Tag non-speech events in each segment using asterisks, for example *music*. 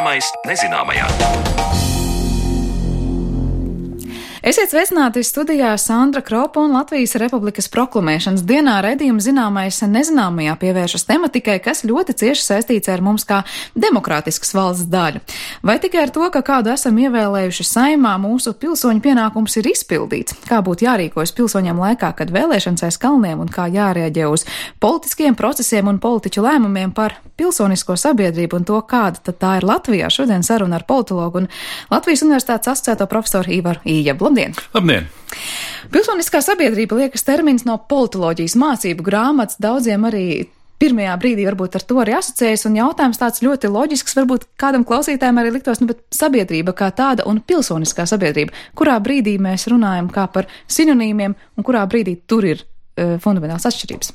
Zināmais nezināmajā. Esiet sveicināti studijā Sandra Kropa un Latvijas Republikas proklamēšanas dienā redzījuma zināmais nezināmajā pievēršas tematikai, kas ļoti cieši saistīts ar mums kā demokrātiskas valsts daļu. Vai tikai ar to, ka kādu esam ievēlējuši saimā, mūsu pilsoņu pienākums ir izpildīts? Kā būtu jārīkojas pilsoņiem laikā, kad vēlēšanas aiz kalniem un kā jārēģē uz politiskiem procesiem un politiķu lēmumiem par pilsonisko sabiedrību un to, kāda tad tā ir Latvijā? Šodien saruna ar politologu un Latvijas Universitātes asociēto profesoru Īvaru Ījabu. Labdien! Labdien! Pilsoniskā sabiedrība liekas termins no politoloģijas mācību grāmatas daudziem arī pirmajā brīdī varbūt ar to arī asociējas, un jautājums tāds ļoti loģisks, varbūt kādam klausītājam arī liktos, nu, bet sabiedrība kā tāda un pilsoniskā sabiedrība, kurā brīdī mēs runājam kā par sinonīmiem, un kurā brīdī tur ir uh, fundamentāls atšķirības.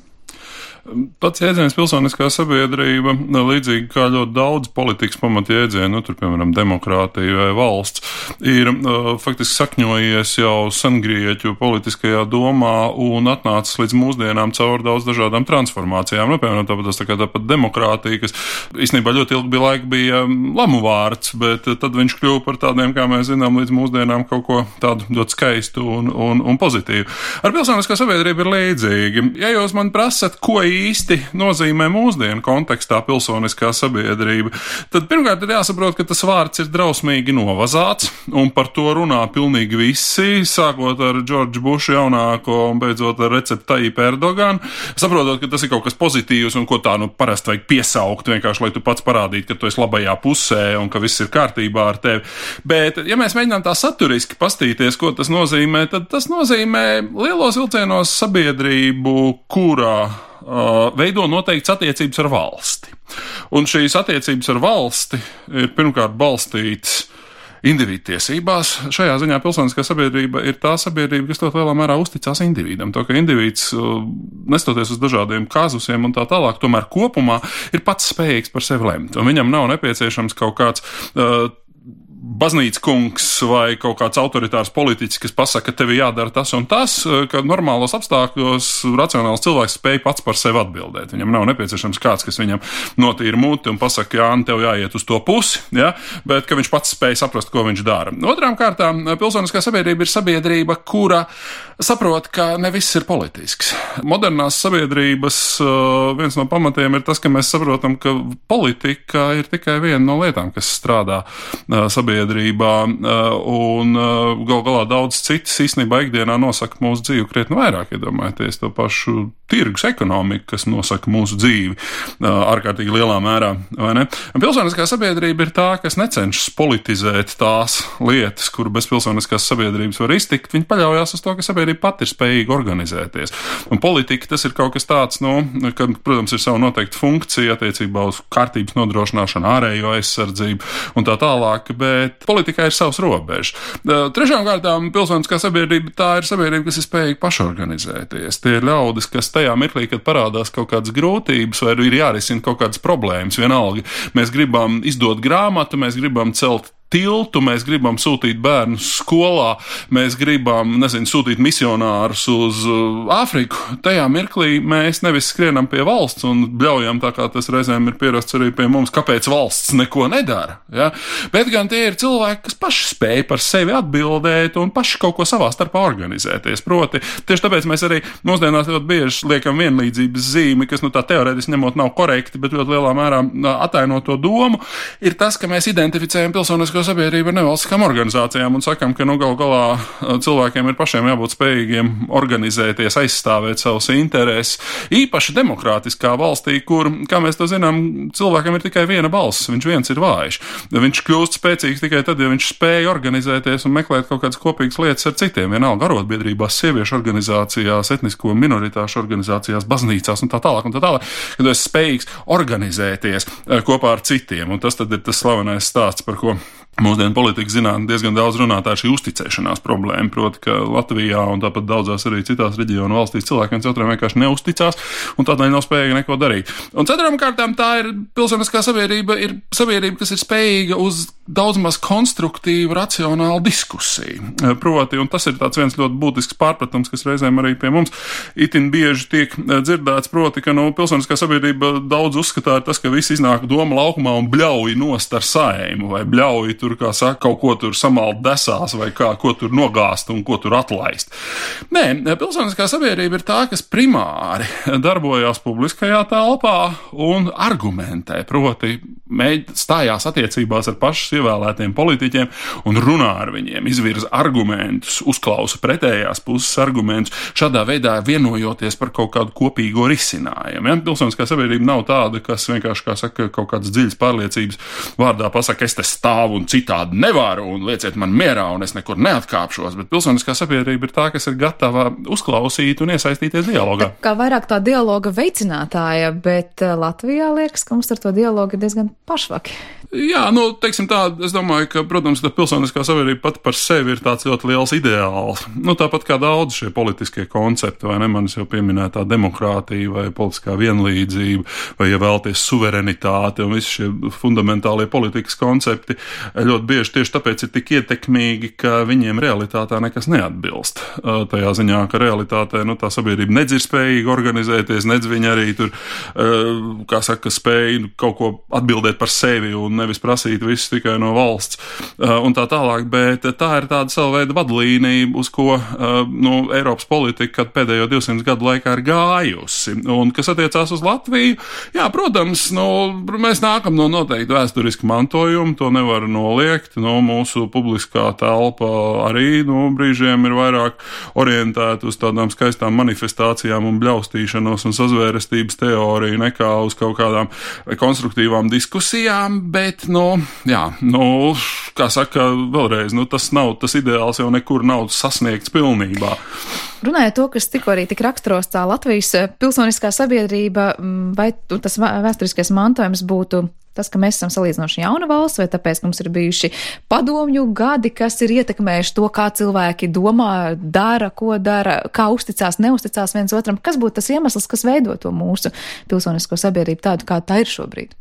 Pats jēdziens pilsoniskā sabiedrība, līdzīgi kā ļoti daudz politikas pamatjēdzienu, nu, tur, piemēram, demokrātija vai valsts, ir uh, faktiski sakņojies jau sengrieķu politiskajā domā un atnācis līdz mūsdienām caur daudz dažādām transformācijām. Nu, piemēram, tāpat, tā kā tāpat demokrātija, kas īstenībā ļoti ilgi bija laika bija lamu vārds, bet tad viņš kļuva par tādiem, kā mēs zinām, līdz mūsdienām kaut ko tādu ļoti skaistu un, un, un pozitīvu. Ar pilsoniskā sabiedrība ir līdzīgi. Ja jūs man prasat, ko īsti nozīmē mūsdienu kontekstā pilsoniskā sabiedrība, tad pirmkārt ir jāsaprot, ka tas vārds ir drausmīgi novazāts, un par to runā pilnīgi visi, sākot ar Džordžu Bušu jaunāko un beidzot ar receptu Tajipu Erdoganu, saprotot, ka tas ir kaut kas pozitīvs un ko tā nu parasti vajag piesaukt, vienkārši lai tu pats parādītu, ka tu esi labajā pusē un ka viss ir kārtībā ar tevi. Bet, ja mēs mēģinām tā saturiski pastīties, ko tas nozīmē, tad tas nozīmē lielos vilcienos sabiedrību, kurā veido noteikts attiecības ar valsti. Un šīs attiecības ar valsti ir pirmkārt balstītas individu tiesībās. Šajā ziņā pilsoniskā sabiedrība ir tā sabiedrība, kas ļoti lielā mērā uzticās individam. To, ka indivīds, uh, nestoties uz dažādiem kazusiem un tā tālāk, tomēr kopumā ir pats spējīgs par sevi lemt. Un viņam nav nepieciešams kaut kāds uh, baznīcas kungs vai kaut kāds autoritārs politiķis, kas pasaka, ka tev ir jādara tas un tas, ka normālos apstākļos racionāls cilvēks spēj pats par sevi atbildēt. Viņam nav nepieciešams kāds, kas viņam notīra muti un pasaka, jā, tev jāiet uz to pusi, ja? bet ka viņš pats spēj saprast, ko viņš dara. Otrām kārtām, pilsoniskā sabiedrība ir sabiedrība, kura saprot, ka ne viss ir politisks. Modernās sabiedrības eh, viens no pamatiem ir tas, ka mēs saprotam, ka politika ir tikai viena no lietām, kas strādā eh, sabiedrībā sabiedrībā, eh, un eh, gal galā daudz citas īstenībā ikdienā nosaka mūsu dzīvi krietni vairāk. Iedomājieties to pašu tirgus ekonomiku, kas nosaka mūsu dzīvi eh, ārkārtīgi lielā mērā. Pilsoniskā sabiedrība ir tā, kas necenšas politizēt tās lietas, kur bez pilsoniskās sabiedrības var iztikt. Viņi paļaujas uz to, ka sabiedrība pati ir spējīga organizēties. Un politika tas ir kaut kas tāds, nu, ka, protams, ir sava noteikta funkcija attiecībā uz kārtības nodrošināšanu, ārējo aizsardzību un tā tālāk. Bet bet politikā ir savs robežs. Trešām kārtām pilsoniskā sabiedrība tā ir sabiedrība, kas ir spējīga pašorganizēties. Tie ir ļaudis, kas tajā mirklī, kad parādās kaut kādas grūtības vai ir jārisina kaut kādas problēmas, vienalga. Mēs gribam izdot grāmatu, mēs gribam celt tiltu, mēs gribam sūtīt bērnus skolā, mēs gribam, nezinu, sūtīt misionārus uz uh, Āfriku. Tajā mirklī mēs nevis skrienam pie valsts un bļaujam tā, kā tas reizēm ir pierasts arī pie mums, kāpēc valsts neko nedara. Ja? Bet gan tie ir cilvēki, kas paši spēj par sevi atbildēt un paši kaut ko savā starpā organizēties. Proti, tieši tāpēc mēs arī mūsdienās ļoti bieži liekam vienlīdzības zīmi, kas, nu, tā teorētiski ņemot, nav korekti, bet ļoti lielā mērā ataino to domu, ir tas, ka mēs identificējam pilsonisko pilsonisko sabiedrību ar nevalstiskām organizācijām un sakam, ka nu, gal galā cilvēkiem ir pašiem jābūt spējīgiem organizēties, aizstāvēt savus intereses. Īpaši demokrātiskā valstī, kur, kā mēs to zinām, cilvēkam ir tikai viena balss, viņš viens ir vājš. Viņš kļūst spēcīgs tikai tad, ja viņš spēj organizēties un meklēt kaut kādas kopīgas lietas ar citiem, vienalga arotbiedrībās, sieviešu organizācijās, etnisko minoritāšu organizācijās, baznīcās un tā tālāk. Un tā tālāk kad esi spējīgs organizēties kopā ar citiem. Un tas ir tas slavenais stāsts, par ko Mūsdienu politika zinātnē diezgan daudz runā tā šī uzticēšanās problēma. Proti, ka Latvijā un tāpat daudzās arī citās reģionu valstīs cilvēki viens otram vienkārši neusticās un tādēļ nav spējīgi neko darīt. Un ceturām kārtām tā ir pilsoniskā sabiedrība, ir sabiedrība, kas ir spējīga uz daudz maz konstruktīvu, racionālu diskusiju. Proti, un tas ir viens ļoti būtisks pārpratums, kas reizēm arī pie mums itin bieži tiek dzirdēts, proti, ka nu, pilsoniskā sabiedrība daudz uzskatā tas, ka visi iznāk doma laukumā un bļauj nost ar saimu vai bļauj tur, kā saka, kaut ko tur samalt desās vai kā, ko tur nogāzt un ko tur atlaist. Nē, pilsoniskā sabiedrība ir tā, kas primāri darbojās publiskajā telpā un argumentē, proti, stājās attiecībās ar pašus ievēlētiem politiķiem un runā ar viņiem, izvirza argumentus, uzklausa pretējās puses argumentus, šādā veidā vienojoties par kaut kādu kopīgo risinājumu. Ja? Pilsoniskā sabiedrība nav tāda, kas vienkārši, kā saka, kaut kādas dziļas pārliecības vārdā pasaka, es te stāvu un citādi nevaru, un lieciet man mierā, un es nekur neatkāpšos. Bet pilsoniskā sabiedrība ir tā, kas ir gatava uzklausīt un iesaistīties dialogā. Kā vairāk tā dialoga veicinātāja, bet eh, Latvijā liekas, ka mums ar to dialogu ir diezgan pašvaki. Jā, nu, teiksim tā, es domāju, ka, protams, ka pilsoniskā sabiedrība pati par sevi ir tāds ļoti liels ideāls. Nu, tāpat kā daudz šie politiskie koncepti, vai ne, manis jau pieminētā demokrātija vai politiskā vienlīdzība, vai, ja vēlties, suverenitāte un visi šie fundamentālie politikas koncepti, ļoti bieži tieši tāpēc ir tik ietekmīgi, ka viņiem realitātē nekas neatbilst. Tajā ziņā, ka realitātē, nu, tā sabiedrība nedz ir spējīga organizēties, nedz viņa arī tur, kā saka, spēja kaut ko atbildēt par sevi un nevis prasīt visu tikai no valsts un tā tālāk, bet tā ir tāda sava veida vadlīnija, uz ko nu, Eiropas politika pēdējo 200 gadu laikā ir gājusi. Un kas attiecās uz Latviju, jā, protams, nu, mēs nākam no noteikti vēsturiska mantojuma, to nevar noliegt. Nu, mūsu publiskā telpa arī nu, brīžiem ir vairāk orientēta uz tādām skaistām manifestācijām un bļaustīšanos un sazvērestības teoriju nekā uz kaut kādām konstruktīvām diskusijām, bet nu, jā, nu, kā saka, vēlreiz, nu, tas nav tas ideāls, jau nekur nav sasniegts pilnībā. Runājot to, kas tikko arī tik raksturos tā Latvijas pilsoniskā sabiedrība, vai tas vēsturiskais mantojums būtu tas, ka mēs esam salīdzinoši jauna valsts, vai tāpēc, ka mums ir bijuši padomju gadi, kas ir ietekmējuši to, kā cilvēki domā, dara, ko dara, kā uzticās, neusticās viens otram. Kas būtu tas iemesls, kas veido to mūsu pilsonisko sabiedrību tādu, kā tā ir šobrīd?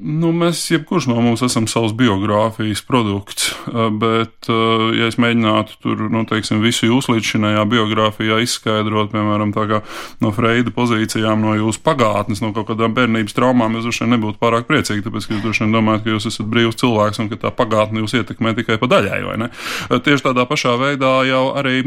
Nu, mēs, jebkurš no mums, esam savs biogrāfijas produkts, eh, bet, eh, ja es mēģinātu tur, nu, teiksim, visu jūsu līdzšinējā biogrāfijā izskaidrot, piemēram, tā kā no Freida pozīcijām, no jūsu pagātnes, no kaut kādām bērnības traumām, jūs droši vien nebūtu pārāk priecīgi, tāpēc, ka jūs droši vien domājat, ka jūs esat brīvs cilvēks un ka tā pagātne jūs ietekmē tikai pa daļai, vai ne? Eh, tieši tādā pašā veidā jau arī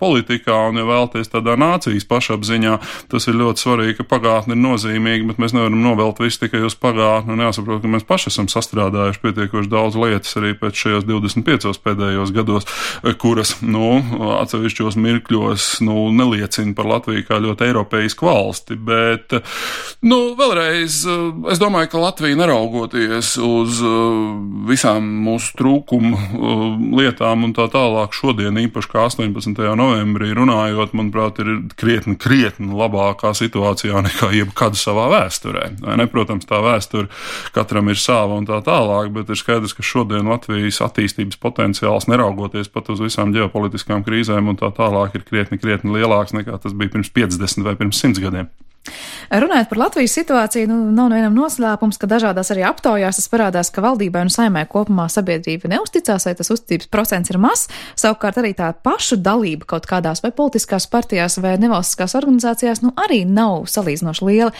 politikā un, ja vēlties tādā nācijas pašapziņā, tas ir ļoti svarīgi, ka pagātne ir nozīmīga, bet mēs nevaram novelt visu tikai uz pagātni jāsaprot, ka mēs paši esam sastrādājuši pietiekoši daudz lietas arī pēc šajos 25 pēdējos gados, kuras, nu, atsevišķos mirkļos, nu, neliecina par Latviju kā ļoti eiropeisku valsti. Bet, nu, vēlreiz, es domāju, ka Latvija neraugoties uz uh, visām mūsu trūkumu uh, lietām un tā tālāk šodien, īpaši kā 18. novembrī runājot, manuprāt, ir krietni, krietni labākā situācijā nekā jebkad savā vēsturē. Ne, protams, tā vēsture katram ir sava un tā tālāk, bet ir skaidrs, ka šodien Latvijas attīstības potenciāls, neraugoties pat uz visām ģeopolitiskām krīzēm un tā tālāk, ir krietni, krietni lielāks nekā tas bija pirms 50 vai pirms 100 gadiem. Runājot par Latvijas situāciju, nu, nav nevienam noslēpums, ka dažādās arī aptaujās tas parādās, ka valdībai un saimē kopumā sabiedrība neusticās, vai tas uzticības procents ir mazs. Savukārt arī tā pašu dalība kaut kādās vai politiskās partijās vai nevalstiskās organizācijās nu, arī nav salīdzinoši liela.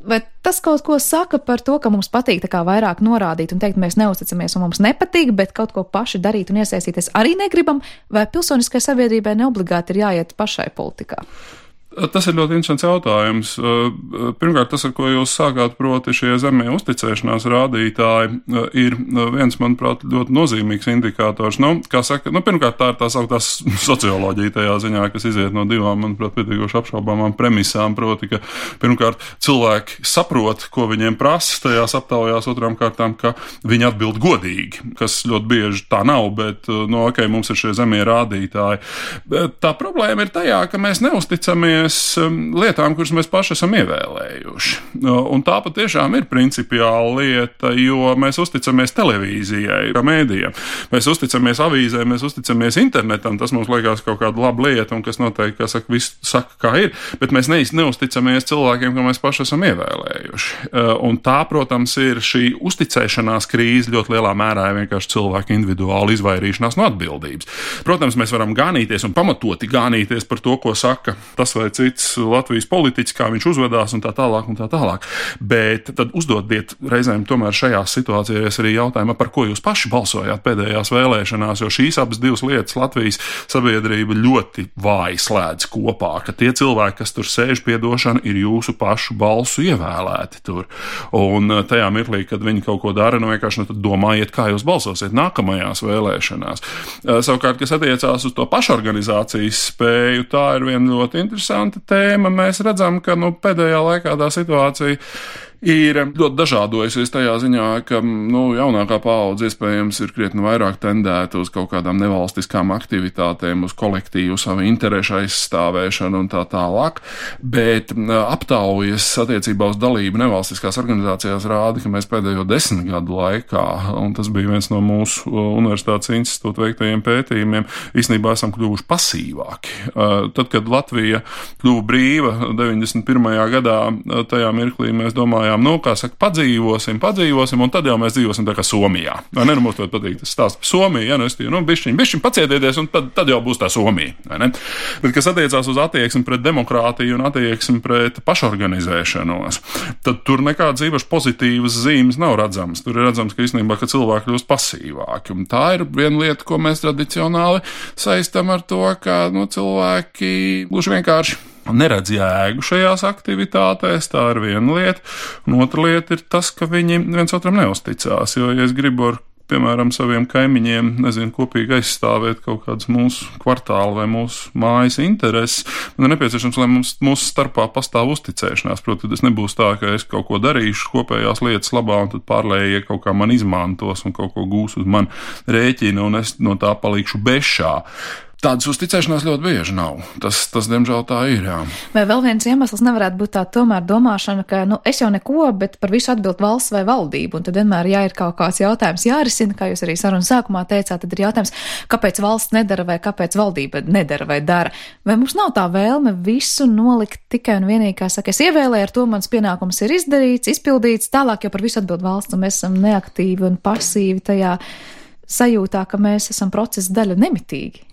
Vai tas kaut ko saka par to, ka mums patīk vairāk norādīt un teikt, mēs neusticamies un mums nepatīk, bet kaut ko paši darīt un iesaistīties arī negribam, vai pilsoniskai sabiedrībai neobligāti ir jāiet pašai politikā? Tas ir ļoti interesants jautājums. Pirmkārt, tas, ar ko jūs sākāt, proti, šie zemē uzticēšanās rādītāji, ir viens, manuprāt, ļoti nozīmīgs indikators. Nu, saka, nu, pirmkārt, tā ir tā sauktā *laughs* socioloģija tajā ziņā, kas iziet no divām, manuprāt, pietiekoši apšaubāmām premisām. Proti, ka pirmkārt, cilvēki saprot, ko viņiem prasa tajās aptaujās, otrām kārtām, ka viņi atbild godīgi, kas ļoti bieži tā nav, bet, nu, ok, mums ir šie zemie rādītāji. Tā problēma ir tajā, ka mēs neusticamies mēs lietām, kuras mēs paši esam ievēlējuši. Un tā patiešām ir principiāla lieta, jo mēs uzticamies televīzijai, mēdījiem. Mēs uzticamies avīzēm, mēs uzticamies internetam. Tas mums liekas kaut kāda laba lieta, un kas noteikti, kā saka, viss saka, kā ir. Bet mēs neist neusticamies cilvēkiem, ko mēs paši esam ievēlējuši. Un tā, protams, ir šī uzticēšanās krīze ļoti lielā mērā vienkārši cilvēku individuāla izvairīšanās no atbildības. Protams, mēs varam ganīties un pamatoti ganīties par to, ko saka tas vai cits Latvijas politiķis, kā viņš uzvedās un tā tālāk. Un tā tālāk. Bet tad uzdodiet reizēm tomēr šajās situācijās arī jautājumu, par ko jūs paši balsojāt pēdējās vēlēšanās, jo šīs abas divas lietas Latvijas sabiedrība ļoti vāji slēdz kopā, ka tie cilvēki, kas tur sēž piedošana, ir jūsu pašu balsu ievēlēti tur. Un eh, tajā mirklī, kad viņi kaut ko dara, nu vienkārši nu, domājiet, kā jūs balsosiet nākamajās vēlēšanās. Eh, savukārt, kas attiecās uz to pašorganizācijas spēju, tā ir viena ļoti interesanta tēma. Mēs redzam, ka nu, pēdējā laikā tā situācija ir ļoti dažādojusies tajā ziņā, ka nu, jaunākā paudze iespējams ir krietni vairāk tendēta uz kaut kādām nevalstiskām aktivitātēm, uz kolektīvu savu interešu aizstāvēšanu un tā tālāk, bet aptaujas attiecībā uz dalību nevalstiskās organizācijās rāda, ka mēs pēdējo desmit gadu laikā, un tas bija viens no mūsu universitātes institūta veiktajiem pētījumiem, īstenībā esam kļuvuši pasīvāki. Tad, kad Latvija kļuva brīva 91. gadā, tajā mirklī mēs domājam, domājām, nu, kā saka, padzīvosim, padzīvosim, un tad jau mēs dzīvosim tā kā Somijā. Vai ne? Nu, mums ļoti patīk tas stāsts par Somiju, ja nu es tie, nu, bišķiņ, bišķiņ pacietieties, un tad, tad jau būs tā Somija? Bet, kas attiecās uz attieksmi pret demokrātiju un attieksmi pret pašorganizēšanos, tad tur nekādas īpaši pozitīvas zīmes nav redzamas. Tur ir redzams, ka īstenībā, ka cilvēki kļūst pasīvāki. Un tā ir viena lieta, ko mēs tradicionāli saistam ar to, ka, nu, cilvēki gluži vienkārši neredz jēgu šajās aktivitātēs, tā ir viena lieta. Un otra lieta ir tas, ka viņi viens otram neusticās. Jo, ja es gribu ar piemēram, saviem kaimiņiem, nezinu, kopīgi aizstāvēt kaut kādas mūsu kvartāla vai mūsu mājas intereses. Man ir nepieciešams, lai mums mūsu starpā pastāv uzticēšanās. Protams, tas nebūs tā, ka es kaut ko darīšu kopējās lietas labā, un tad pārlējie kaut kā man izmantos un kaut ko gūs uz man rēķina, un es no tā palikšu bešā. Tādas uzticēšanās ļoti bieži nav. Tas, tas diemžēl, tā ir. Jā. Vai vēl viens iemesls nevarētu būt tā tomēr domāšana, ka nu, es jau neko, bet par visu atbild valsts vai valdība. Un tad vienmēr, ja ir kaut kāds jautājums jārisina, kā jūs arī sarunas sākumā teicāt, tad ir jautājums, kāpēc valsts nedara vai kāpēc valdība nedara vai dara. Vai mums nav tā vēlme visu nolikt tikai un vienīgi, kā saka, es ievēlēju, ar to mans pienākums ir izdarīts, izpildīts, tālāk jau par visu atbild valsts, un mēs esam neaktīvi un pasīvi tajā sajūtā, ka mēs esam procesa daļa nemitīgi.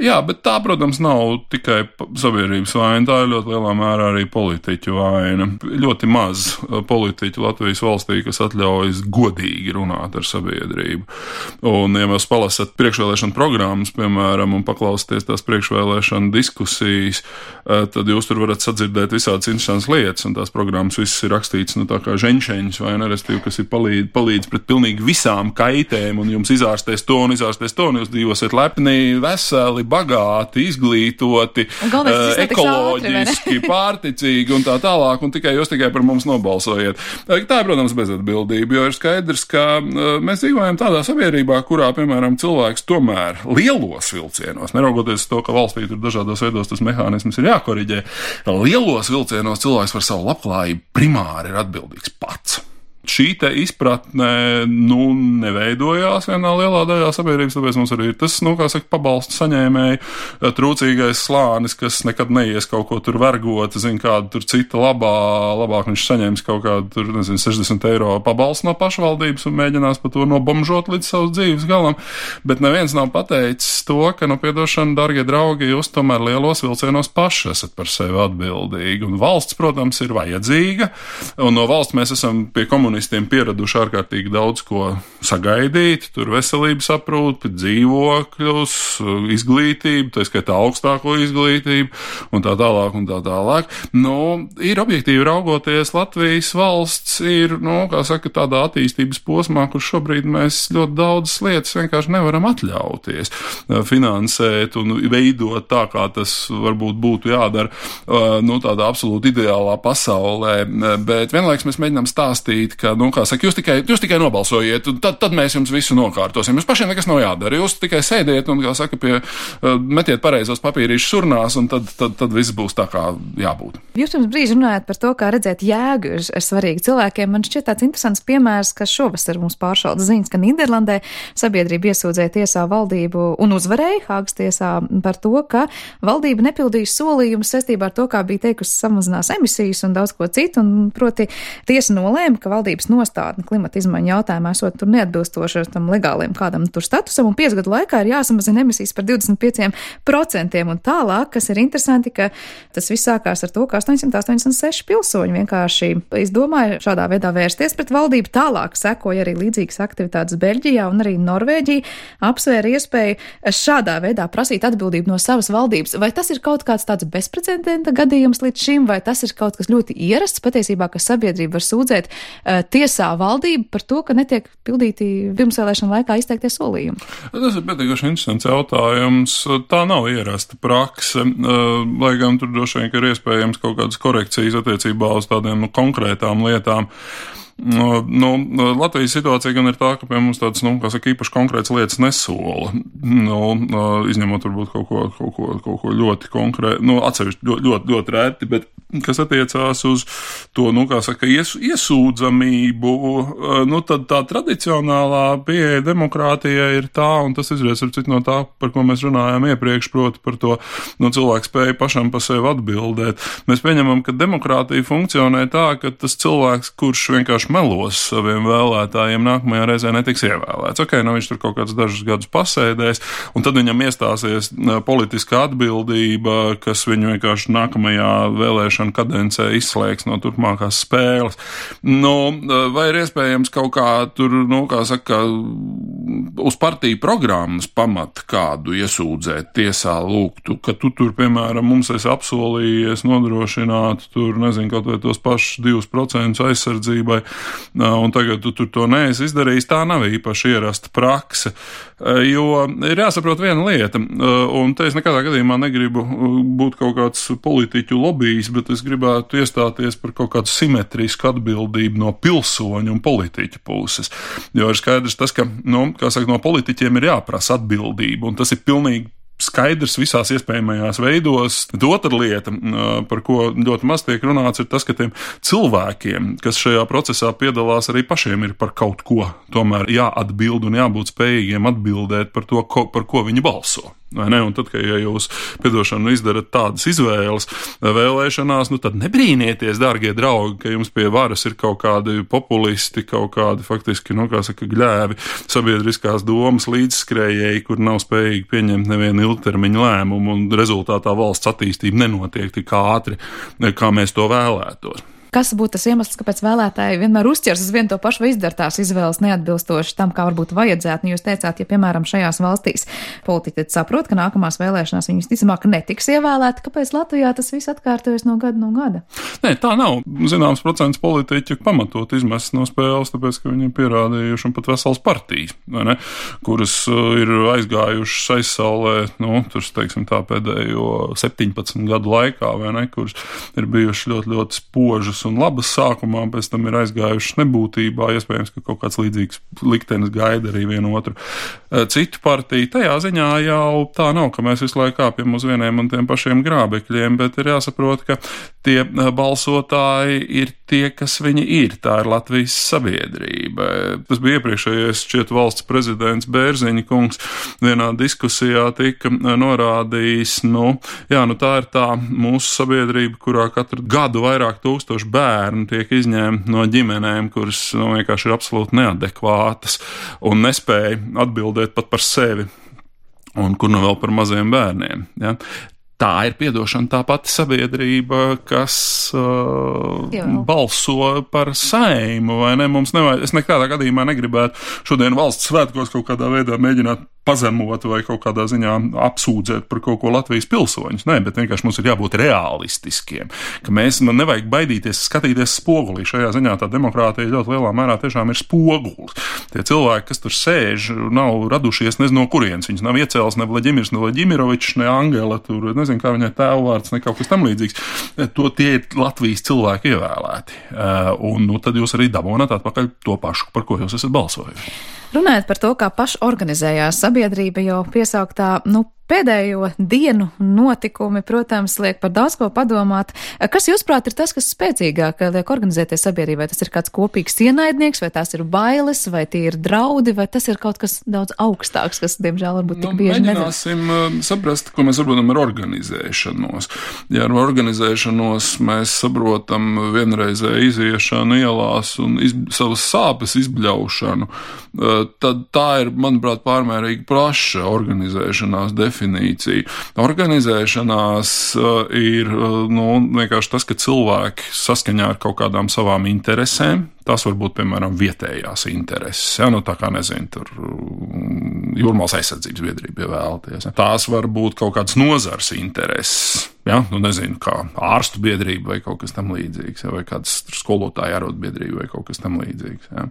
Jā, bet tā, protams, nav tikai sabiedrības vaina. Tā ir ļoti lielā mērā arī politiķu vaina. Ļoti maz uh, politiķu Latvijas valstī, kas atļaujas godīgi runāt ar sabiedrību. Un, ja mēs palasat priekšvēlēšanu programmas, piemēram, un paklausieties tās priekšvēlēšanu diskusijas, uh, tad jūs tur varat sadzirdēt visādas interesantas lietas, un tās programmas viss ir rakstīts, nu, tā kā ženšeņš vai nerestīvi, kas ir palīdz, palīdz pret pilnīgi visām kaitēm, un jums izārstēs to un izārstēs to, un jūs dzīvosiet lepni, veseli, bagāti, izglītoti, uh, ekoloģiski, ātri, pārticīgi un tā tālāk, un tikai jūs tikai par mums nobalsojiet. Tā ir, protams, bezatbildība, jo ir skaidrs, ka uh, mēs dzīvojam tādā sabiedrībā, kurā, piemēram, cilvēks tomēr lielos vilcienos, neraugoties to, ka valstī tur dažādos veidos tas mehānisms ir jākoriģē, lielos vilcienos cilvēks par savu labklājību primāri ir atbildīgs pats šī izpratne nu, neveidojās vienā lielā daļā sabiedrības, tāpēc mums arī ir tas, nu, kā saka, pabalstu saņēmēji, eh, trūcīgais slānis, kas nekad neies kaut ko tur vergot, zina, kādu tur cita labā, labāk viņš saņems kaut kādu tur, nezinu, 60 eiro pabalstu no pašvaldības un mēģinās pa to nobomžot līdz savas dzīves galam, bet neviens nav pateicis to, ka, nu, piedošana, dargie draugi, jūs tomēr lielos vilcienos paši esat par sevi atbildīgi, un valsts, protams, ir vajadzīga, un no valsts mēs esam pie komunikācijas komunistiem pieraduši ārkārtīgi daudz ko sagaidīt. Tur veselības aprūpi, dzīvokļus, izglītību, tā skaitā augstāko izglītību un tā tālāk. Un tā tālāk. Nu, ir objektīvi raugoties, Latvijas valsts ir, nu, kā saka, tādā attīstības posmā, kur šobrīd mēs ļoti daudzas lietas vienkārši nevaram atļauties finansēt un veidot tā, kā tas varbūt būtu jādara, nu, tādā absolūti ideālā pasaulē. Bet vienlaiks mēs mēģinām stāstīt, ka, nu, kā saka, jūs tikai, jūs tikai nobalsojiet, un tad, tad mēs jums visu nokārtosim. Jums pašiem nekas nav jādara. Jūs tikai sēdiet un, kā saka, pie, uh, metiet pareizos papīrīšus urnās, un tad, tad, tad viss būs tā, kā jābūt. Jūs pirms brīža runājat par to, kā redzēt jēgu ir, ir svarīgi cilvēkiem. Man šķiet tāds interesants piemērs, ka šovasar mums pāršaudas ziņas, ka Nīderlandē sabiedrība iesūdzēja tiesā valdību un uzvarēja Hāgas tiesā par to, ka valdība nepildīja solījumus saistībā ar to, kā bija teikusi samazinās emisijas un daudz ko citu. Un, proti, tiesa nolēma, ka valdības nostādne klimata izmaiņu jautājumā esot tur neatbilstoši tam legāliem kādam tur statusam, un piecu gadu laikā ir jāsamazina emisijas par 25%. Un tālāk, kas ir interesanti, ka tas viss sākās ar to, ka 886 pilsoņi vienkārši izdomāja šādā veidā vērsties pret valdību. Tālāk sekoja arī līdzīgas aktivitātes Beļģijā un arī Norvēģija apsvēra iespēju šādā veidā prasīt atbildību no savas valdības. Vai tas ir kaut kāds tāds bezprecedenta gadījums līdz šim, vai tas ir kaut kas ļoti ierasts patiesībā, ka sabiedrība var sūdzēt uh, tiesā valdību par to, ka netiek pildīti pirmsvēlēšana laikā izteiktie solījumi? Tas ir pietiekami interesants jautājums. Tā nav ierasta prakse, uh, lai gan tur droši vien ir iespējams kaut kādas korekcijas attiecībā uz tādiem konkrētām lietām. Nu, Latvijas situācija gan ir tā, ka pie mums tādas, nu, kā saka, īpaši konkrētas lietas nesola. Nu, izņemot varbūt kaut ko, kaut ko, kaut ko ļoti konkrētu, nu, atsevišķi ļoti, ļoti, ļoti reti, bet kas attiecās uz to, nu, kā saka, ies, iesūdzamību, nu, tad tā tradicionālā pieeja demokrātijai ir tā, un tas izries ar citu no tā, par ko mēs runājām iepriekš, proti par to, nu, cilvēku spēju pašam pa sevi atbildēt. Mēs pieņemam, ka demokrātija funkcionē tā, ka tas cilvēks, kurš vienkārši melos saviem vēlētājiem, nākamajā reizē netiks ievēlēts. Ok, nu viņš tur kaut kādus dažus gadus pasēdēs, un tad viņam iestāsies politiska atbildība, kas viņu vienkārši nākamajā vēlēšana kadencē izslēgs no turpmākās spēles. Nu, vai ir iespējams kaut kā tur, nu, kā saka, uz partiju programmas pamata kādu iesūdzēt tiesā lūgtu, ka tu tur, piemēram, mums esi apsolījies nodrošināt tur, nezinu, kaut vai tos pašus 2% aizsardzībai, un tagad tu tur to neesi izdarījis, tā nav īpaši ierasta prakse. Jo ir jāsaprot viena lieta, un te es nekādā gadījumā negribu būt kaut kāds politiķu lobbyis, bet es gribētu iestāties par kaut kādu simetrisku atbildību no pilsoņu un politiķu puses. Jo ir skaidrs tas, ka, nu, kā saka, no politiķiem ir jāprasa atbildība, un tas ir pilnīgi skaidrs visās iespējamajās veidos. Tad otra lieta, par ko ļoti maz tiek runāts, ir tas, ka tiem cilvēkiem, kas šajā procesā piedalās, arī pašiem ir par kaut ko tomēr jāatbild un jābūt spējīgiem atbildēt par to, ko, par ko viņi balso. Un tad, kad ja jūs piedošanu izdarat tādas izvēles vēlēšanās, nu tad nebrīnieties, dārgie draugi, ka jums pie varas ir kaut kādi populisti, kaut kādi faktiski, nu, kā saka, gļēvi sabiedriskās domas līdzskrējēji, kur nav spējīgi pieņemt nevienu ilgtermiņu lēmumu, un rezultātā valsts attīstība nenotiek tik ātri, kā mēs to vēlētos. Kas būtu tas iemesls, kāpēc vēlētāji vienmēr uzķers uz vienu to pašu vai izdara tās izvēles neatbilstoši tam, kā varbūt vajadzētu? Nu, jūs teicāt, ja, piemēram, šajās valstīs politiķi saprot, ka nākamās vēlēšanās viņi visticamāk netiks ievēlēti, kāpēc Latvijā tas viss atkārtojas no gada no gada? Nē, tā nav. Zināms, procents politiķu pamatot izmest no spēles, tāpēc, ka viņi ir pierādījuši un pat vesels partijas, kuras uh, ir aizgājušas aizsaulē, nu, tur, teiksim, tā pēdējo 17 gadu laikā, vai ne, kuras ir bijušas ļoti, ļoti spožas un labas sākumā, pēc tam ir aizgājušas nebūtībā. Iespējams, ka kaut kāds līdzīgs liktenis gaida arī vienu otru e, citu partiju. Tajā ziņā jau tā nav, ka mēs visu laiku kāpjam uz vieniem un tiem pašiem grābekļiem, bet ir jāsaprot, ka tie e, balsotāji ir tie, kas viņi ir. Tā ir Latvijas sabiedrība. Tas bija iepriekšējais šķiet valsts prezidents Bērziņa kungs vienā diskusijā tika e, norādījis, nu, jā, nu tā ir tā mūsu sabiedrība, kurā katru gadu vairāk tūkstoši bērni tiek izņemti no ģimenēm, kuras nu, vienkārši ir absolūti neadekvātas un nespēja atbildēt pat par sevi. Un kur nu vēl par maziem bērniem. Ja? tā ir piedošana tā pati sabiedrība, kas uh, Jā. balso par saimu, vai ne? Mums nevajag, es nekādā gadījumā negribētu šodien valsts svētkos kaut kādā veidā mēģināt pazemot vai kaut kādā ziņā apsūdzēt par kaut ko Latvijas pilsoņus. Nē, bet vienkārši mums ir jābūt realistiskiem, ka mēs man nevajag baidīties skatīties spogulī. Šajā ziņā tā demokrātija ļoti lielā mērā tiešām ir spogulis. Tie cilvēki, kas tur sēž, nav radušies nezinu no kurienes. Viņus nav iecēlis ne Vladimirs, ne Vladimirovičs, ne Angela, tur nezinu, kā viņai tēvvārds, ne kaut kas tam līdzīgs. To tie ir Latvijas cilvēki ievēlēti. Uh, un nu, tad jūs arī dabūnat atpakaļ to pašu, par ko jūs esat balsojuši. Runājot par to, kā pašorganizējās sabiedrība, jau piesauktā, nu, Pēdējo dienu notikumi, protams, liek par daudz ko padomāt. Kas, jūsuprāt, ir tas, kas spēcīgāk liek organizēties sabiedrībai? Tas ir kāds kopīgs ienaidnieks, vai tās ir bailes, vai tie ir draudi, vai tas ir kaut kas daudz augstāks, kas, diemžēl, varbūt tik nu, bieži mēģināsim nezinu. Um, saprast, ko mēs saprotam ar organizēšanos. Ja ar organizēšanos mēs saprotam vienreizē iziešanu ielās un iz, savas sāpes izbļaušanu, uh, tad tā ir, manuprāt, pārmērīgi plaša organizēšanās definīcija definīciju. Organizēšanās uh, ir uh, nu, vienkārši tas, ka cilvēki saskaņā ar kaut kādām savām interesēm, Tas var būt, piemēram, vietējās intereses. Ja? Nu, tā kā, nezinu, tur mm, jūrmālas aizsardzības biedrība ievēlēties. Ja? Tās var būt kaut kādas nozars intereses. Ja? Nu, nezinu, kā ārstu biedrība vai kaut kas tamlīdzīgs, ja? vai kāds skolotāja arotbiedrība vai kaut kas tamlīdzīgs. Ja?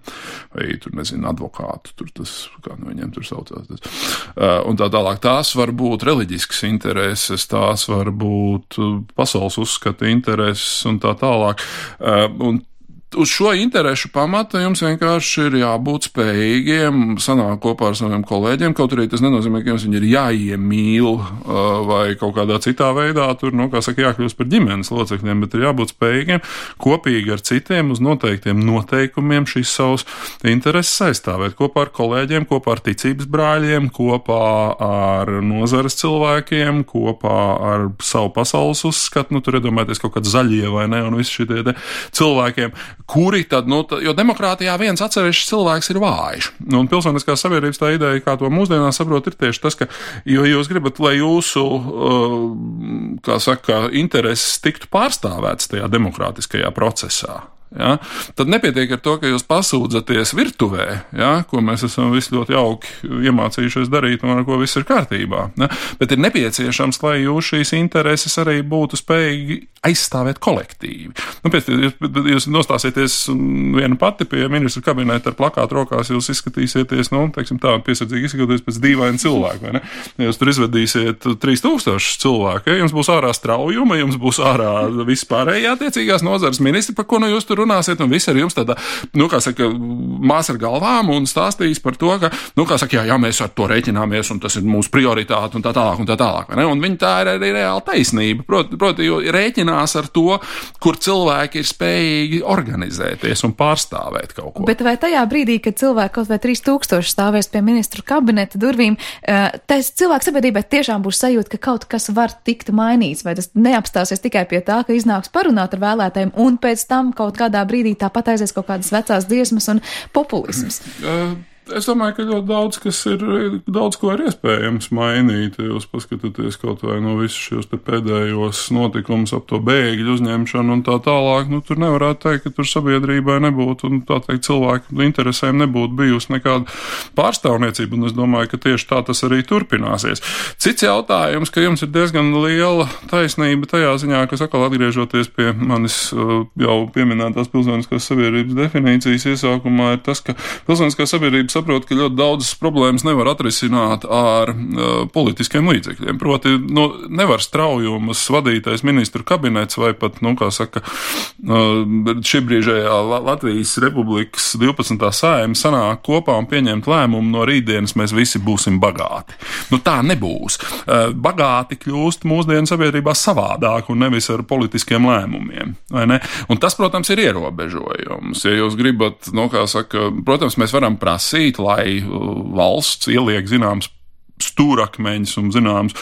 Vai tur, nezinu, advokātu, tur tas, kā nu viņiem tur saucās. Tas. Uh, un tā tālāk. Tās var būt reliģiskas intereses, tās var būt pasaules uzskata intereses un tā tālāk. Uh, un uz šo interesu pamata jums vienkārši ir jābūt spējīgiem sanākt kopā ar saviem kolēģiem. Kaut arī tas nenozīmē, ka jums viņi ir jāiemīl vai kaut kādā citā veidā tur, nu, kā saka, jākļūst par ģimenes locekļiem, bet ir jābūt spējīgiem kopīgi ar citiem uz noteiktiem noteikumiem šīs savas intereses aizstāvēt kopā ar kolēģiem, kopā ar ticības brāļiem, kopā ar nozares cilvēkiem, kopā ar savu pasaules uzskatu. Nu, tur iedomājieties kaut kādi zaļie vai ne, un visi šie cilvēkiem kuri tad, nu, tā, jo demokrātijā viens atsevišķs cilvēks ir vājš. Nu, un pilsoniskās sabiedrības tā ideja, kā to mūsdienās saprot, ir tieši tas, ka, jo jūs gribat, lai jūsu, uh, kā saka, intereses tiktu pārstāvētas tajā demokrātiskajā procesā. Ja? Tad nepietiek ar to, ka jūs pasūdzaties virtuvē, ja? ko mēs esam visi ļoti jauki iemācījušies darīt un ar ko viss ir kārtībā. Ja? Bet ir nepieciešams, lai jūs šīs intereses arī būtu spējīgi aizstāvēt kolektīvi. Nu, pēc, jūs, jūs nostāsieties viena pati pie ministra kabineta ar plakātu rokās, jūs izskatīsieties, nu, teiksim tā, piesardzīgi izskatīties pēc dīvaina cilvēka, ne? Jūs tur izvedīsiet 3000 cilvēku, ja jums būs ārā straujuma, jums būs ārā vispārējā attiecīgās nozares ministri, par ko nu jūs tur runāsiet, un viss ar jums tādā, nu, kā saka, māsa ar galvām un stāstīs par to, ka, nu, kā saka, jā, jā, mēs ar to rēķināmies, un tas ir mūsu prioritāte, un tā tālāk, un tā tālāk. Un viņi tā ir arī reāla taisnība. Proti, proti jo rēķinās ar to, kur cilvēki ir spējīgi organizēties un pārstāvēt kaut ko. Bet vai tajā brīdī, kad cilvēki kaut vai 3000 stāvēs pie ministru kabineta durvīm, eh, tas cilvēks sabiedrībai tiešām būs sajūta, ka kaut kas var tikt mainīts, vai tas neapstāsies tikai pie tā, ka iznāks parunāt ar vēlētājiem un pēc tam kaut kādā brīdī tāpat aizies kaut kādas vecās dziesmas un populisms. Uh. Es domāju, ka ļoti daudz kas ir, daudz ko ir iespējams mainīt. Jūs paskatāties kaut vai no visus šos pēdējos notikumus ap to bēgļu uzņemšanu un tā tālāk, nu tur nevarētu teikt, ka tur sabiedrībai nebūtu un tā teikt cilvēku interesēm nebūtu bijusi nekāda pārstāvniecība, un es domāju, ka tieši tā tas arī turpināsies. Cits jautājums, ka jums ir diezgan liela taisnība tajā ziņā, ka atkal atgriežoties pie manis uh, jau pieminētās pilsoniskās sabiedrības definīcijas iesākumā, ir tas, ka pilsoniskā sabiedrība saprot, ka ļoti daudzas problēmas nevar atrisināt ar uh, politiskiem līdzekļiem. Proti, nu, nevar straujumas vadītais ministru kabinets vai pat, nu, kā saka, uh, šī brīžējā Latvijas Republikas 12. sājuma sanāk kopā un pieņemt lēmumu no rītdienas mēs visi būsim bagāti. Nu, tā nebūs. Uh, bagāti kļūst mūsdienu sabiedrībā savādāk un nevis ar politiskiem lēmumiem. Un tas, protams, ir ierobežojums. Ja jūs gribat, nu, kā saka, protams, mēs varam prasīt, lai uh, valsts ieliek zināms stūrakmeņus un zināmas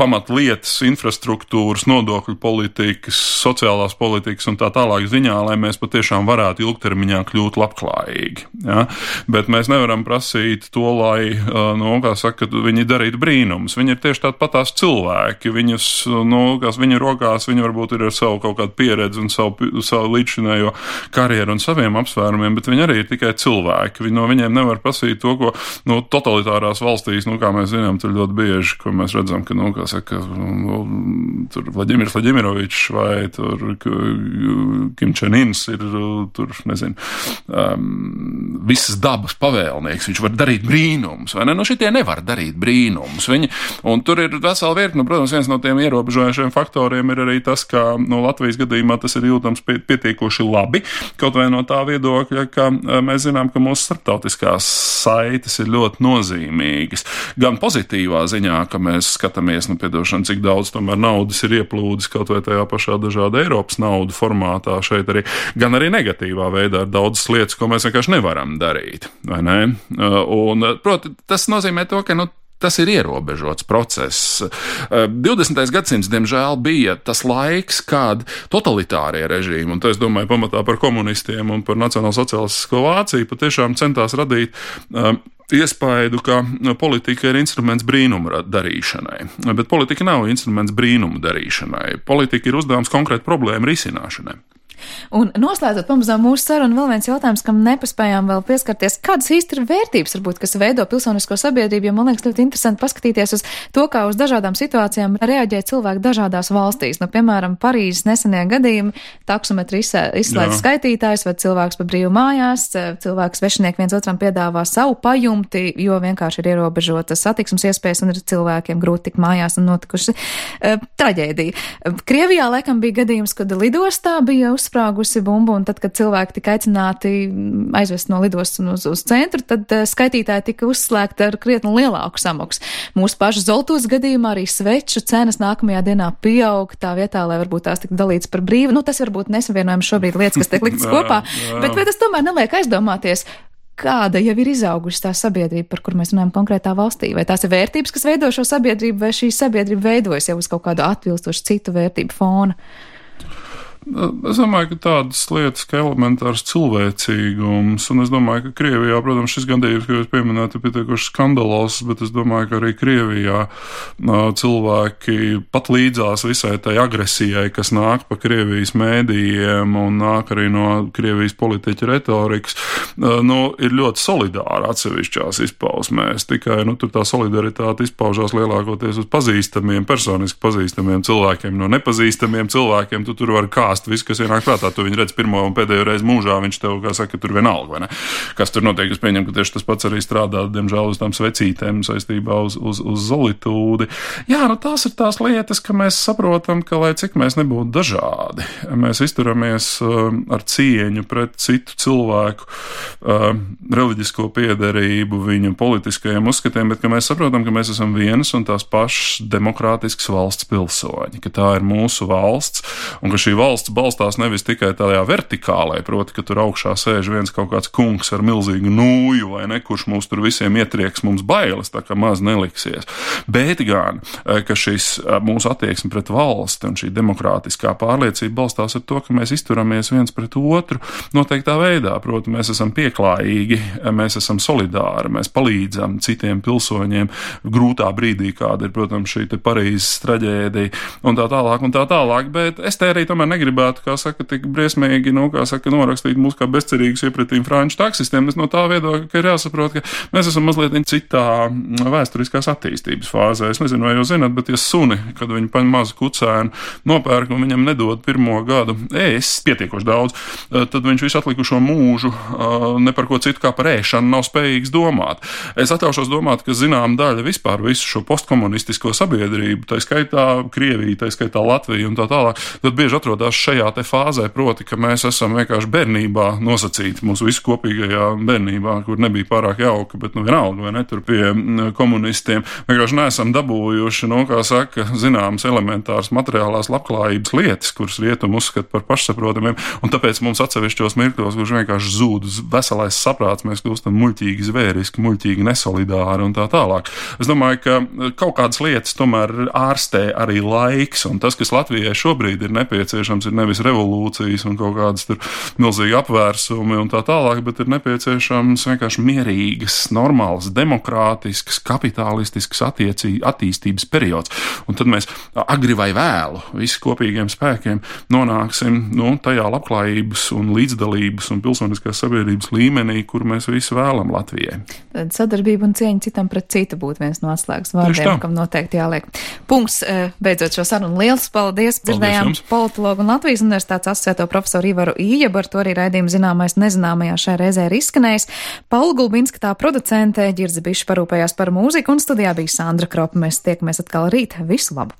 pamatlietas, infrastruktūras, nodokļu politikas, sociālās politikas un tā tālāk ziņā, lai mēs patiešām varētu ilgtermiņā kļūt labklājīgi. Ja? Bet mēs nevaram prasīt to, lai, nu, kā saka, viņi darītu brīnumus. Viņi ir tieši tādi patās cilvēki. Viņus, nu, kas viņa rokās, viņi varbūt ir ar savu kaut kādu pieredzi un savu, savu līdzinējo karjeru un saviem apsvērumiem, bet viņi arī ir tikai cilvēki. Viņi no viņiem nevar prasīt to, ko nu, totalitārās valstīs, nu, kā mēs zinām, tur ļoti bieži, ko mēs redzam, ka, nu, kā saka, nu, tur Vladimirs Vladimirovičs vai tur Kim Čenins ir, tur, nezinu, um, visas dabas pavēlnieks. Viņš var darīt brīnumus, vai ne? Nu, šitie nevar darīt brīnumus. Viņi, un tur ir vesela virkne, nu, protams, viens no tiem ierobežojošiem faktoriem ir arī tas, ka, nu, Latvijas gadījumā tas ir jūtams pietiekoši labi, kaut vai no tā viedokļa, ka mēs zinām, ka mūsu starptautiskās saites ir ļoti nozīmīgas. Gan pozitīvā ziņā, ka mēs skatāmies, nu, piedošana, cik daudz tomēr naudas ir ieplūdis kaut vai tajā pašā dažāda Eiropas naudu formātā šeit arī, gan arī negatīvā veidā ar daudzas lietas, ko mēs vienkārši nevaram darīt. Ne? Un, proti, tas nozīmē to, ka, nu, tas ir ierobežots process. 20. gadsimts, diemžēl, bija tas laiks, kad totalitārie režīmi, un to es domāju pamatā par komunistiem un par nacionālsociālistisko Vāciju, patiešām centās radīt iespaidu, ka politika ir instruments brīnumu darīšanai. Bet politika nav instruments brīnumu darīšanai. Politika ir uzdevums konkrētu problēmu risināšanai. Un noslēdzot pamazām mūsu sarunu, vēl viens jautājums, kam nepaspējām vēl pieskarties. Kādas īsti ir vērtības, varbūt, kas veido pilsonisko sabiedrību? Jo man liekas ļoti interesanti paskatīties uz to, kā uz dažādām situācijām reaģē cilvēki dažādās valstīs. Nu, piemēram, Parīzes nesenie gadījumi, taksometri izslēdz skaitītājs vai cilvēks pa brīvu mājās, cilvēks svešinieki viens otram piedāvā savu pajumti, jo vienkārši ir ierobežotas satiksmes iespējas un ir cilvēkiem grūti tikt mājās un notikuši uh, traģēdija. Krievijā laikam bija gadījums, kad lidostā bija uz uzsprāgusi bumba, un tad, kad cilvēki tika aicināti aizvest no lidostas uz, uz centru, tad uh, skaitītāji tika uzslēgti ar krietni lielāku samaksu. Mūsu pašu Zoltūs gadījumā arī sveču cenas nākamajā dienā pieaug tā vietā, lai varbūt tās tiktu dalīts par brīvu. Nu, tas varbūt nesavienojams šobrīd lietas, kas tiek liktas *laughs* kopā, bet, bet tas tomēr neliek aizdomāties kāda jau ir izaugusi tā sabiedrība, par kur mēs runājam konkrētā valstī. Vai tās ir vērtības, kas veido šo sabiedrību, vai šī sabiedrība veidojas jau uz kaut kādu atbilstošu citu vērtību fona? Es domāju, ka tādas lietas kā elementārs cilvēcīgums, un es domāju, ka Krievijā, protams, šis gadījums, ko jūs pieminējat, ir pietiekuši skandalos, bet es domāju, ka arī Krievijā cilvēki pat līdzās visai tai agresijai, kas nāk pa Krievijas mēdījiem un nāk arī no Krievijas politiķa retorikas, nu, ir ļoti solidāri atsevišķās izpausmēs. Tikai nu, tur tā solidaritāte izpaužās lielākoties uz pazīstamiem, personiski pazīstamiem cilvēkiem, no nepazīstamiem cilvēkiem. Tu tur var kā stāst visu, kas ienāk prātā. Tu viņu redz pirmo un pēdējo reizi mūžā, viņš tev, kā saka, tur vienalga, vai ne? Kas tur notiek? Es pieņemu, ka tieši tas pats arī strādā, diemžēl, uz tām svecītēm saistībā uz, uz, uz solitūdi. Jā, nu tās ir tās lietas, ka mēs saprotam, ka, lai cik mēs nebūtu dažādi, mēs izturamies uh, ar cieņu pret citu cilvēku uh, reliģisko piederību, viņu politiskajiem uzskatiem, bet ka mēs saprotam, ka mēs esam vienas un tās pašas demokrātiskas valsts pilsoņi, ka tā ir mūsu valsts un ka šī valsts valsts balstās nevis tikai tajā vertikālē, proti, ka tur augšā sēž viens kaut kāds kungs ar milzīgu nūju, vai ne, kurš mums tur visiem ietrieks mums bailes, tā kā maz neliksies, bet gan, eh, ka šis eh, mūsu attieksme pret valsti un šī demokrātiskā pārliecība balstās ar to, ka mēs izturamies viens pret otru noteiktā veidā, proti, mēs esam pieklājīgi, mēs esam solidāri, mēs palīdzam citiem pilsoņiem grūtā brīdī, kāda ir, protams, šī Parīzes traģēdija un tā tālāk un tā tālāk, bet es te arī tomēr negribu negribētu, kā saka, tik briesmīgi, nu, kā saka, norakstīt mūs kā bezcerīgus iepratīm franču taksistiem. Es no tā viedokļa, ka ir jāsaprot, ka mēs esam mazliet citā vēsturiskās attīstības fāzē. Es nezinu, vai jūs zināt, bet ja suni, kad viņi paņem mazu kucēnu, nopērk un viņam nedod pirmo gadu ēst pietiekoši daudz, eh, tad viņš visu atlikušo mūžu eh, ne par ko citu kā par ēšanu nav spējīgs domāt. Es atļaušos domāt, ka zinām daļa vispār visu šo postkomunistisko sabiedrību, tā skaitā Krievija, tā skaitā Latvija un tā tālāk, tad bieži atrodas šajā fāzē, proti, ka mēs esam vienkārši bērnībā nosacīti mūsu visu kopīgajā bērnībā, kur nebija pārāk jauka, bet nu vienalga, vai ne tur pie komunistiem, vienkārši neesam dabūjuši, nu, kā saka, zināmas elementāras materiālās labklājības lietas, kuras rietumi uzskata par pašsaprotamiem, un tāpēc mums atsevišķos mirkļos, kurš vienkārši zūd veselais saprāts, mēs kļūstam muļķīgi zvēriski, muļķīgi nesolidāri un tā tālāk. Es domāju, ka kaut kādas lietas tomēr ārstē arī laiks, un tas, kas Latvijai šobrīd ir nepieciešams, ir nevis revolūcijas un kaut kādas tur milzīgi apvērsumi un tā tālāk, bet ir nepieciešams vienkārši mierīgas, normālas, demokrātiskas, kapitālistiskas attiecī, attīstības periods. Un tad mēs agri vai vēlu visi kopīgiem spēkiem nonāksim nu, tajā labklājības un līdzdalības un pilsoniskās sabiedrības līmenī, kur mēs visi vēlam Latvijai. Tad sadarbība un cieņa citam pret citu būtu viens no atslēgas vārdiem, kam noteikti jāliek. Punkts. Eh, beidzot šo sarunu. Liels paldies! Dzirdējām politologu un Latvijas universitātes asociēto profesoru Ivaru Ījebu, ar to arī raidījumu zināmais nezināmajā šajā reizē ir izskanējis. Paula Gulbinska tā producente, Girzi Bišs parūpējās par mūziku un studijā bija Sandra Kropa. Mēs tiekamies atkal rīt. Visu labu!